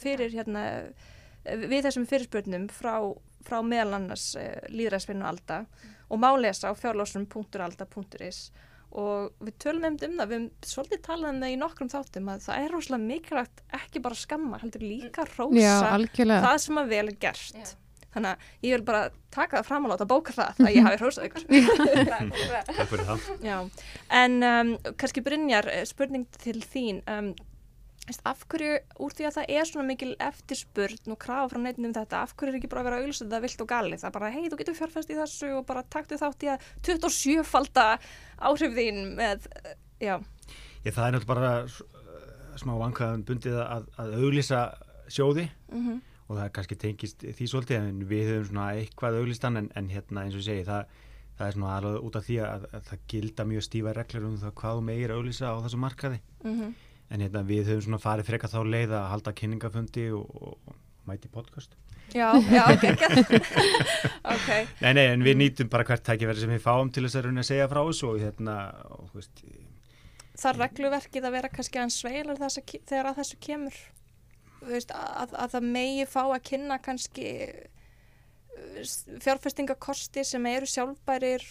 fyrir hérna við þessum fyrirspurnum frá, frá meðal annars eh, líðræðsvinnu Alda og má lesa á fjárlásum.alda.is og við tölum um um það, við höfum svolítið talað um það í nokkrum þáttum að það er rosalega mikilvægt ekki bara skamma, heldur líka Já, rósa algjörlega. það sem að vel er gert Já. þannig að ég vil bara taka það fram og láta bóka það að ég hafi rósað ykkur Akkurat. Takk fyrir það. Já, en um, kannski Brynjar, eh, spurning til þín um, af hverju úr því að það er svona mikil eftirspurn og krafa frá neitt um þetta, af hverju er ekki bara að vera að auðvitað það vilt og galið, það er bara hei þú getur fjárfæst í þessu og bara taktu þátt í að 27-falda áhrif þín með, eh, já, Ég, það er náttúrulega bara uh, smá vankaðan bundið að, að auglýsa sjóði. Mm og það kannski tengist því svolítið en við höfum svona eitthvað auglýstan en, en hérna eins og segi það, það er svona alveg út af því að, að það gilda mjög stífa reglur um það hvað meir auglýsa á þessu markaði. Mm en hérna við höfum svona farið frekar þá leið að halda kynningafundi og, og, mæti podcast. Já, já, ok, ok, Nei, nei, en við nýtum bara hvert tækifæri sem við fáum til þess að raunin að segja frá þessu og hérna, og, veist, þar regluverkið að vera kannski aðeins sveilar þegar að þessu kemur? Veist, að, að það megi fá að kynna kannski uh, fjárfestingakosti sem eru sjálfbærir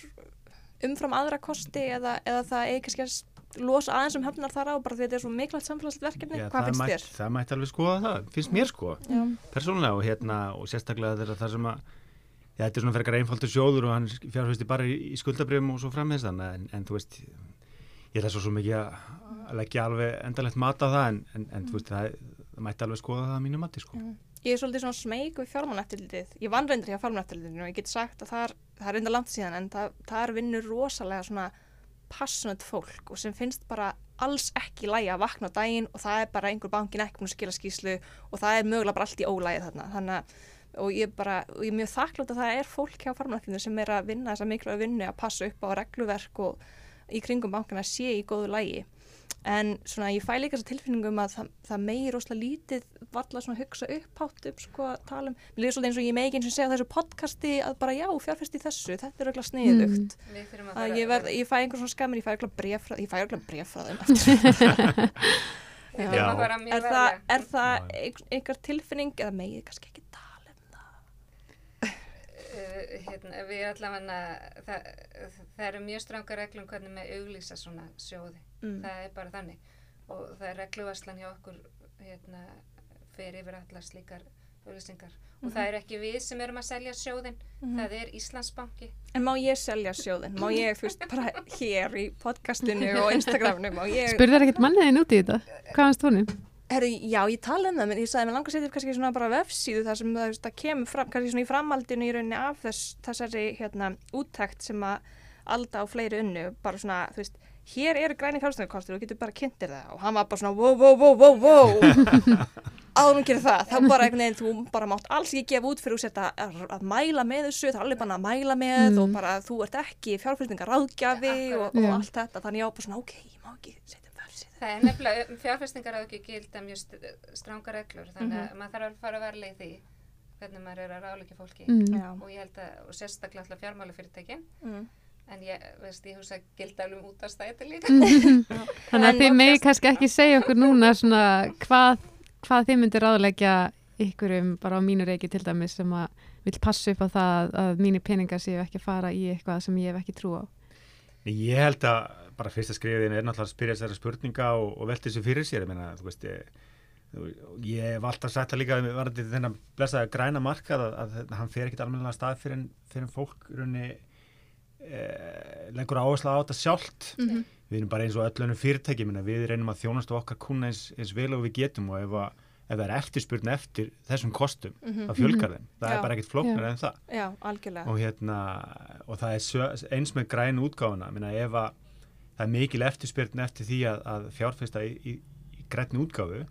umfram aðra kosti eða, eða það eigi kannski að losa aðeins um höfnar þar á bara því þetta er svo mikilvægt samfélagslegt verkefni já, hvað finnst mætt, þér? það mætti alveg skoða það, finnst mér sko, Já, persónulega og hérna, og sérstaklega þegar það sem að Já, þetta er svona frekar einfaldur sjóður og hann fjárfæsti bara í, í skuldabrifum og svo frammeðst en, en þú veist, ég ætla svo, svo mikið að leggja alveg endalegt mat á það en, en, en þú veist, það, það mætti alveg skoða það að mínu mati, sko. Ég er svolítið svona smeyk við fjármálneftilitið. Ég vann reyndir hjá fjármálneftilitinu og ég get sagt að það er, það er reynda langt síðan en það, það er vinnur rosalega svona passionate fólk og sem finnst bara alls ekki lægi að vakna á daginn og það er bara einhver bankin ekki búin að skila skýslu og það er mögulega bara allt í ólægi þarna. Þannig að og ég, bara, og ég er mjög þakklátt að það er fólk hjá fjármálneftilitinu sem er að vinna þessa mikilvæga vinnu að passa upp á regluverk og í kringum bankana sé í góðu lægi. En svona ég fæ líka þessa tilfinningum að það, það megi rosalega lítið valla svona hugsa upphátt um sko að tala um. Mér líður svolítið eins og ég megi eins og segja þessu podcasti að bara já, fjárfest í þessu, þetta er auðvitað sniðugt. Þurfum að Að ég, verð, ég fæ einhver svona skamir, ég fæ auðvitað bref frá, ég fæ auðvitað bref frá þeim að er, það, er það einhver tilfinning eða megið kannski ekki tala um það? Uh, hérna, við allavega, það, það eru mjög stranga reglum hvernig með auglýsa svona sjóði. Mm. Það er bara þannig. Og það er regluvaslan hjá okkur hérna, fer yfir allar slíkar auglýsingar. Og það er ekki við sem erum að selja sjóðin, það er Íslandsbanki. En má ég selja sjóðin? Má ég, þú veist, bara hér í podcastinu og Instagraminu, má ég... Spurðar ekkert manniðin út í þetta? Hvað fannst honum? Herru, já, ég tala um það, menn ég sagði, mér langar að setja upp kannski svona bara vefsíðu þar sem það, það kemur fram, kannski svona í framhaldinu í rauninni af þess, þessari, hérna, úttækt sem að alda á fleiri unnu, bara svona, þú veist, hér eru græni fjárstæðarkostur og þú getur bara kynntir það og hann var bara svona, wow, wow, wow, wow, wow, áður hún gerir það, þá bara einhvern veginn, þú bara mátt alls ekki gefa út fyrir þú setja að, að mæla með þessu, það er alveg bara að mæla með Mm. og bara þú ert ekki fjárfæstingar ráðgjafi og, og Já. allt þetta, þannig ég var bara svona, ok, ég má ekki setja. Það er nefnilega, um fjárfestingar á ekki gilda mjög st- stranga reglur, þannig að maður þarf að fara að verlega í því hvernig maður er að ráleika fólki. Mm. Og ég held að, og sérstaklega alltaf fjármálufyrirtækin, Mm. en ég, veist, ég hugsa gilda alveg út af stæti líka. Þannig En að þið podcast- megi kannski ekki segja okkur núna svona hvað, hvað þið myndir ráðleggja ykkurum bara á mínu reiki til dæmis sem að vil passa upp á það að mínir peningar séu ekki að fara í eitthvað sem ég hef ekki trú á. Ég held að bara fyrsta skrifin er náttúrulega að spyrja þessari spurninga og, og velta þessu fyrir sér, ég meina, þú veist, ég, ég hef alltaf sagt það líka varandi þennan blessaða græna markað að, að, að hann fer ekkit almennilega stað fyrir fyrir fólk runni eh, lengur áherslu á þetta sjálft Mm -hmm. við erum bara eins og öllunum fyrirtæki minna, við reynum að þjónast okkar kuna eins, eins vel og við getum og ef, að, ef það er eftirspurn eftir þessum kostum Mhm. að fjölgar þeim, það Já. er bara ekkit flóknar en það Já, algjörlega. og hérna og það er eins með græn útgáfuna minna, ef að það er mikil eftirspurn eftir því að, að fjárfesta í, í, í grænni útgáfu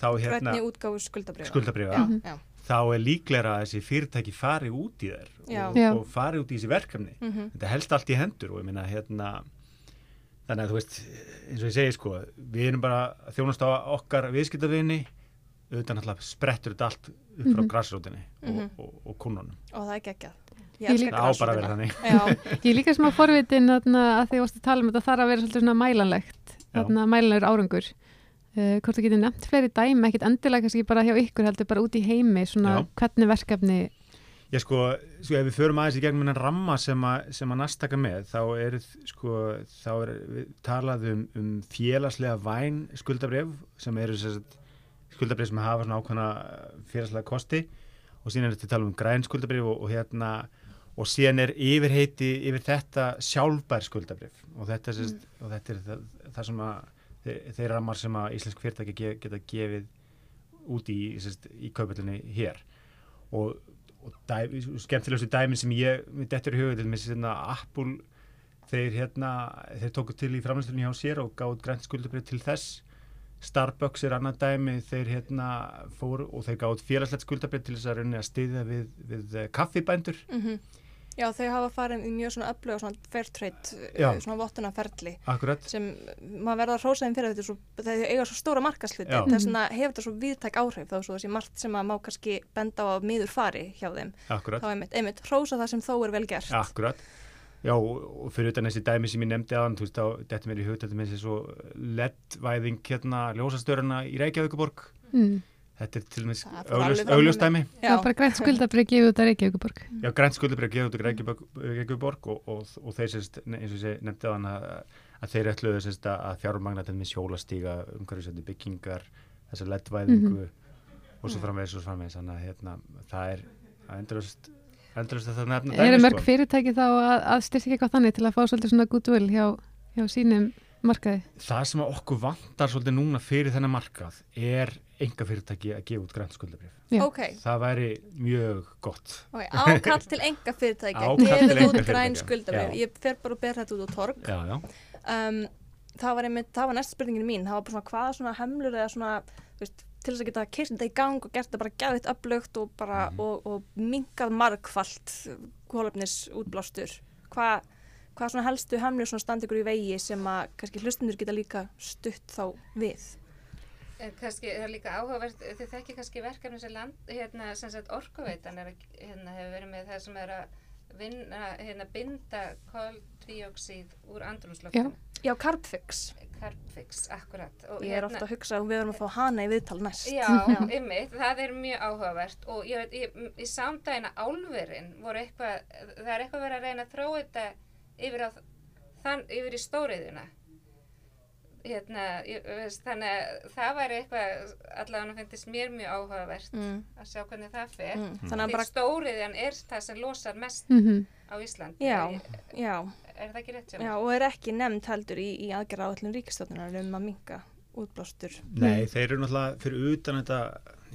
þá hérna Grænni útgáfu skuldabriða. skuldabrifa Já, Mhm. já. þá er líklega að þessi fyrirtæki fari út í þær og, og fari út í þessi verkefni Mm þetta helst allt í hendur og ég minna hérna þannig að þú veist eins og ég segi sko, við erum bara að þjónast á okkar viðskiptavinni auðvitað náttúrulega sprettur þetta allt upp frá Mhm. grassrótinni Mhm. og, og, og kunnunum Og það er geggjað. Ég líka- á bara að grasrótina. þannig Já, Ég líka smá forvitin þarna, að því að að tala um þetta þarf að vera svolítið svona mælanlegt, mælanlegur árangur. Uh, hvort þú getur nefnt fleiri dæmi, ekkit endilega kannski bara hjá ykkur heldur bara út í heimi, svona Já. hvernig verkefni, Já sko, sko, ef við förum aðeins í gegnum hennar ramma sem, a, sem að nastaka með, þá er, sko, þá er við talað um, um félagslega væn skuldabref sem eru sem skuldabref sem hafa svona ákveðna félagslega kosti og síðan er þetta tala um græn skuldabref og, og hérna og síðan er yfirheiti yfir þetta sjálfbær skuldabref og þetta, mm. og þetta er það, það sem að þeir, þeir rammar sem að íslensk fyrirtæki ge- geta gefið út í, sest, í kaupallinni hér. Og og dæmi, skemmtilegustu dæmin sem ég mitt eftir til með svona Apple þeir hérna þeir tóku til í framlýstunni hjá sér og gáð grænt skuldabrið til þess. Starbucks er annað dæmi þeir hérna fóru og þeir gáð félagslegt skuldabrið til þess að rauninni að styðja við, við eh, kaffibændur. Mm Já, þau hafa farið í mjög svona öflug og svona fair trade, Já. uh, svona vottunarferli akkurat sem maður verða að hrósa þeim fyrir þetta er svo, þegar þau eiga svo stóra markasluti Já. þess vegna hefur þetta svo viðtæk áhrif þá er svo þessi margt sem að má kannski benda á að miður fari hjá þeim akkurat, þá einmitt, einmitt hrósa það sem þó er vel gert akkurat Já, og fyrir utan þessi dæmi sem ég nefndi aðan, þú veist, þá þetta mér í hug, þetta með þessi svo leddvæðing hérna ljósastöruna í Reykjavíkuborg. mm. Þetta er til og með Það fór alveg augljós- fram hjá augljós mér. dæmi. það er bara grænt skuldabrið gefið út að Reykjavíkuborg. Já, grænt skuldabrið gefið út Reykjavík- Reykjavíkuborg og, og, og þeir sérst, eins og ég nefndi að, að þeir ætluðu sérst að fjármagna til með sjólastíga, umhverfisöndi byggingar, þessa leddvæðingu og svo framvegis og svo framvegis. Þannig að hérna, það er endurist, endurist að það nefna Eru dæmi, mörg sko. fyrirtæki þá að, að styrkja eitthvað þannig til að fá svolítið svona goodwill hjá, hjá sínum markaði? Það sem að okkur vantar svolítið núna fyrir þennan markað er enga fyrirtæki að gefa út grænt skuldabrif. Já. Ok, Það væri mjög gott. ok, ákall til enga til gefið út græn skuldabrif ég fer bara að bera þetta út á torg Já, já. um, það var einmitt, það var næsta spurningin mín það var bara svona hvaða svona hemlur eða svona þú veist, til þess að geta kyrst þetta í gang og gert þetta bara gæðvitt upplugt og bara Mhm. og, og minkað margfalt kólöfnis útblástur hvað hvað svona helstu hemlur svona standi ykkur í vegi sem að kannski hlustundur geta líka stutt þá við En kannski er það líka áhugavert, þið þekki kannski verkefni sem land, hérna, sem sagt orkuveitan er, hérna, hefur verið með það sem er að vinna, hérna, binda koldvíóksíð úr andrumsloftinu. Já, Carbfix, Carbfix, akkurat. Og ég er ofta að hugsa að við verum að fá hana í viðtal næst Já, ymmið, það er mjög áhugavert og ég veit, ég, í samdægina álverin voru eitthvað, það er eitthvað verið að reyna að þróa þetta yfir, á, þann, yfir í stóriðuna. Hérna, ég, veist, þannig að það væri eitthvað, allavega finnst mér mjög áhugavert mm, að sjá hvernig það fer. mm. þannig að Því bara, stóriðjan er það sem losar mest Mm á Íslandi. já, Er, já er það ekki rétt sem? Já, og er ekki nefnd heldur í, í aðgerða áallum ríkistofnunar um að minka útblástur. Nei, þeir eru náttúrulega fyrir utan þetta,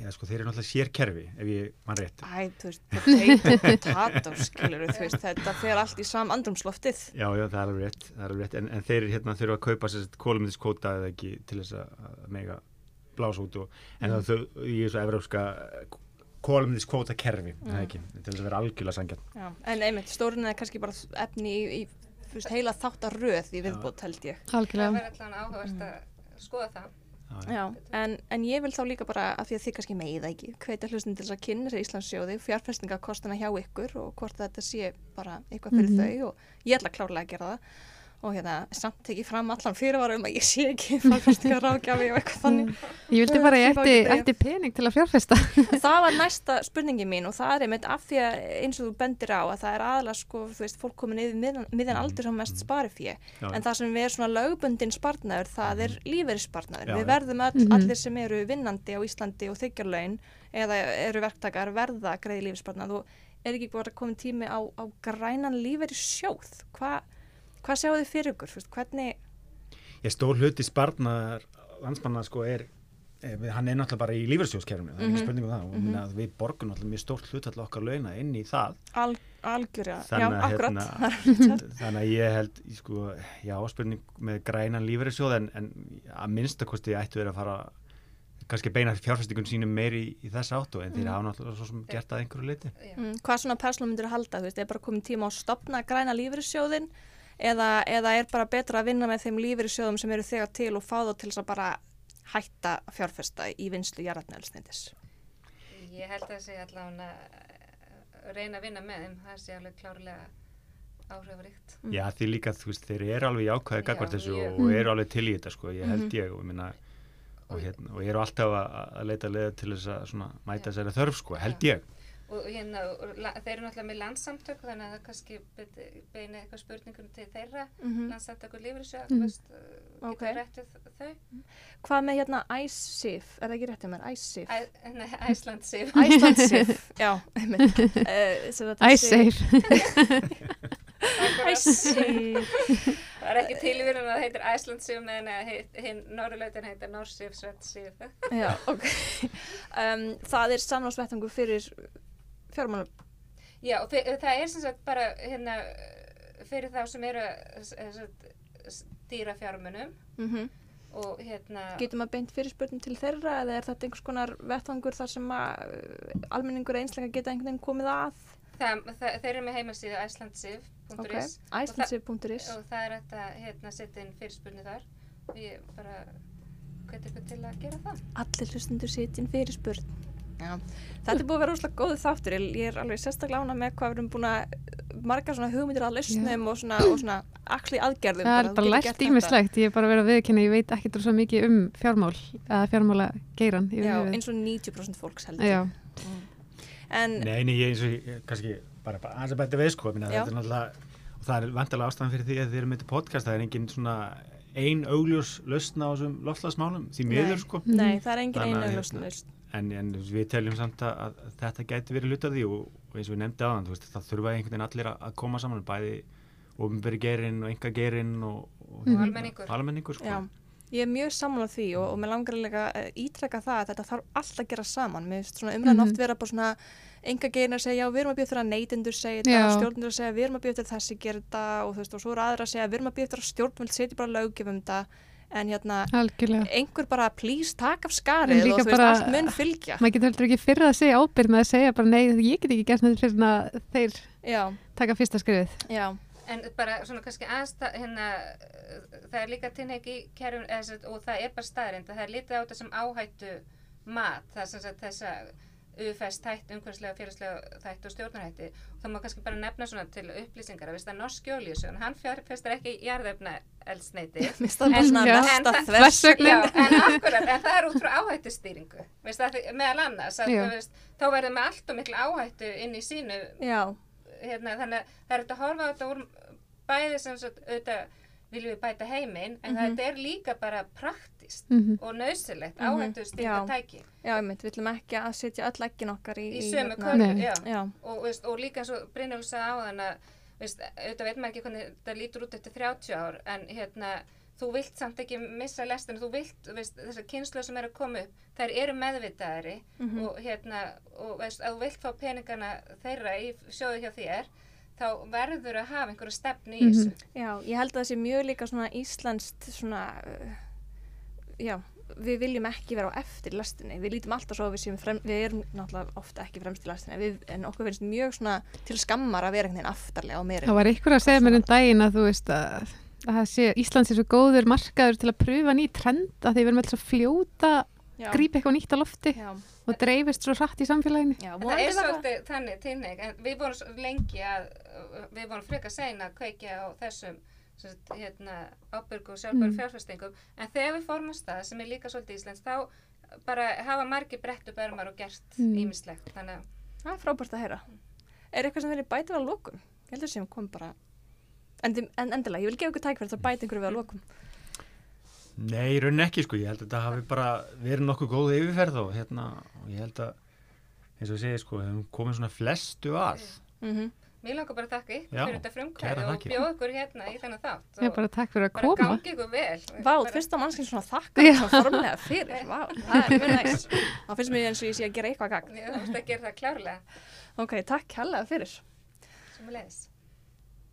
já sko, þeir eru náttúrulega sérkerfi ef ég mann rétt. Æ, þú veist, potato, potato, skilur þú veist, þetta fer allt í sam andrumsloftið. Já, já, það er alveg rétt, það er alveg rétt, en, en þeir hérna þurfa að kaupa sér kólumitiskóta eða ekki til þess að, mega blása út og, en það þau í þessu evrópska kólumitiskóta kerfi, mm. eða ekki, til þess að vera algjörlega sangjarn. Já, en einmitt, stórin er kannski bara efni í, í þú veist, heila þáttaröð í viðbót, held ég. Það Algjörlega. Að skoða það. Já, en, en ég vil þá líka bara, af því að þið kannski megið ekki, hvetja hlustin til þess að kynna sér Íslandsjóði, fjárfestingakostana hjá ykkur og hvort þetta sé bara eitthvað fyrir Mhm. þau og ég ætla klárlega að gera það og hérna samt ekki fram allan fyrirvara um að ég sé ekki fjárfestingar ráðgjafi og eitthvað þannig. Ég vildi bara ég ætti, pening til að fjárfesta. það var næsta spurningi mín og það er einmitt af því að eins og þú bendir á að það er aðalega sko, þú veist, fólk komin yfir miðjan, miðjan aldur sem mest spari fyrir en það sem við er svona lögbundin spartnaður það er lífeyrisspartnaður Já, við já. verðum all, Mhm. allir sem eru vinnandi á Íslandi og þykjarlaun eða eru verktakar verða greiði lífeyrisspartnað og er ekki bara komin tími á, á grænan lífeyrissjóð Hva, hvað sjáu þið fyrir ykkur, hvernig Ég stór hluti sparnar landsmanna sko er eh, hann er náttúrulega bara í lífeyrssjóðskerfinu, það er Mhm. ekki spurning um það. Og mm -hmm. við borgum náttúrulega mjög stórt hlutall okkar launa inn í það. Al, algjörja, já, akkurat. hérna, þannig að ég held sko, já, spurning með grænan lífeyrissjóð en, en að minnstakosti ættu verið að fara kannski beina fjárfestingun sínum meiri í, í þess áttu en þeir hafa náttúrulega svo sem gert að einhverju leiti Já. Mm, hvað svona persónum myndir að halda, þú veist, er bara komin tíma á að stopna græna lífeyrissjóðin eða, eða er bara betra að vinna með þeim lífeyrissjóðum sem eru þegar til og fá þá til þess að bara hætta fjárfesta í vinslu jarðarnælsneitis. Ég held að það sé allavega að reyna að vinna með þeim, það sé alveg klárlega áhrifaríkt. Mm. Já, því líka, þú veist, þeir eru alveg jákvæði Já, gagvart þessu mjög. og, eru alveg til í þetta, sko, ég held Mhm. ég og, minna, og, hérna, og eru alltaf að, leita leða til þess að svona, mæta þessari þörf, sko, held Já. ég Og hérna, og la- þeir eru náttúrulega með landsamtök, þannig að það kannski beti- beina eitthvað spurningunum til þeirra, Mm landsamtök og lífriðsjóð, Mhm. mm. veist, uh, Ok. getur rættið þau. Hvað með hérna ICEF, er það ekki rétt hjá mér, ICEF? Æ, nei, Æsland Sif. Æslandsif, já, sé- save. ICEF. Það er ekki tilvíðan að það heitir Æsland Sif meðan Norrlautin heitir Norsif, Svett Sif. Já, ok. Um, það er samnáðsvettangur fyrir fjármálum. Já, og það er sem sagt bara hérna fyrir þá sem eru að sem sagt, stýra fjármunum Mm og hérna Getur maður beint fyrirspurnum til þeirra eða er þetta einhvers konar vettvangur þar sem að uh, almenningur einslega geta einhvern veginn komið að? það, það, þeir eru með heimasíðu icelandsif.is Ok, æslandsif.is. og það er að hérna, setja inn fyrirspurni þar og ég bara hveti ykkur til að gera það Allir hlustundur sitjum fyrirspurn. Já. Þetta er búið að vera úrslega góðu þáttur. Ég ég er alveg sérstaklega ána með hvað við erum búin að margar svona hugmyndir að lausnum og svona, og svona axli aðgerðum. Það er bara gert þetta. ímislegt. Ég er bara verið að viðkynna, ég veit ekki svo mikið um fjármál, eða fjármála geiran. Já, eins og 90% fólks heldur. Já, En, Nei, nei, ég eins og kannski bara, bara aðeins að bæta sko, er náttúrulega og það er vantilega ástæðan fyrir því að þið eru með þetta podcast, það er engin svona ein augljós lausna á þessum loftslagsmálum, því miður, sko nei, það er engin að, lausn. hérna, en, en við teljum samt að, að þetta gæti verið luta því og, og eins og við nefndi aðan, veist, það þurfa einhvern veginn allir að, að koma saman, bæði ofinberi gerin og enga gerin og, og, Mhm. almenningur. almenningur sko. Já, ég er mjög sammála því og, og mér langar líka að ítreka það að þetta þarf allt að gera saman. Mér finnst svona umræðan Mhm. oft vera bara svona enga geirinn að segja já, við erum að býja eftir að neytendur segja þetta stjórnendur að segja við erum að býja eftir þessi gera þetta og þú veist og svo eru aðra að segja við erum að býja eftir að stjórnvöld setja bara löggjöf um þetta en hérna algjörlega. einhver bara please takk af skarið og þú veist bara- allt mun fylgja. Maður getur heldur ekki fyrir að segja ábyrð með að segja bara nei, ég get ekki gert þetta fyrir að þeir Já, taka fyrsta skrifið. já, en bara svona kannski aðstæð hérna, það er líka tilheng í kerfum eða, sem sagt, og það er bara staðrind að það er litið á þetta sem áhættu mat það er sem sagt þessa UFS þætt, umhverfislega, félagslega þætt og stjórnarhætti. Og það má kannski bara nefna svona til upplýsingar að veist að norsk jólíusjón, hann fjárfestar ekki í jarðefna bara En- En en en það er út frá áhættustýringu. Meðal annars að, veist, þá verður með allt og miklu áhættu inn í sínu hérna, þannig að það er þetta að horfa þetta úr bæði sem sagt, auðvitað viljum við bæta heiminn en Mhm. þetta er líka bara praktist Mm og nöðsilegt Mhm. áhættu stýringa Já. Já, ég mynd, við ætlum ekki að setja öll ekkin okkar í, í sömu hérna- Nei. já. Já, Og, veist, og líka eins og Brynjólf sagði á þann að veist, auðvitað veit maður ekki hvernig þetta lítur út eftir 30 ár en hérna þú vilt samt ekki missa lestinu, þú vilt veist, þessar kynslu sem eru að koma upp þær eru meðvitaðari Mhm. og hérna og veist, að þú vilt fá peningana þeirra í sjóðu hjá þér þá verður að hafa einhverja stefnu í Mhm. þessu Já, ég held að það sé mjög líka svona íslenskt svona, uh, já, við viljum ekki vera á eftir lestinni, við lítum alltaf svo að við séum frem, við erum náttúrulega ofta ekki fremst í lestinni, við, en okkur finnst mjög svona til skammar að vera einhvern veginn aftarlega á meira. Það var ykkur að segja mér um daginn að þú veist að, að það sé, Íslands er svo góður markaður til að pröfa ný trend að því við erum alltaf að fljóta, grípa eitthvað nýtt á lofti já, og dreifist svo hratt í samfélaginu. já, En það er svolítið þannig en við vorum lengi að, við vorum frekar á sagt, hérna, ábyrgu og sjálfbæru Mm. fjárfestingum en þegar við formast það sem er líka svolítið íslensk þá bara hafa margir brett upp ermar og gert Mm. ímislegt þannig að Það er frábært að heyra. Er eitthvað sem verið bætið að lokum? Ég heldur sem kom bara... Endi, en endilega, ég vil gefa ykkur tækverð að bæta ykkur við að lokum. Nei, í rauninni ekki sko, ég held að þetta hafi bara verið nokkuð góð yfirferð og hérna, og ég held að, eins og ég segi sko, við höfum komið svona flestu að. Mm mér langar bara að þakka ykkur Já, fyrir þetta frumkvæði og bjóða ykkur hérna í þennan þátt Ég og bara takk fyrir að bara koma. gangi ykkur vel Vá, Bara- fyrsta mannskinn svona þakka svona formlega fyrir. Vá, það er mjög næst. Þá finnst mér eins og ég sé að gera eitthvað gagn. Ég þú veist að gera það klárlega Ok, takk hella fyrir. að leiðis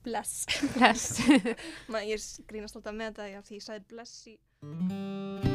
Bless. Bless. Ma, ég grínast alltaf með þetta, já, því ég sagði bless í...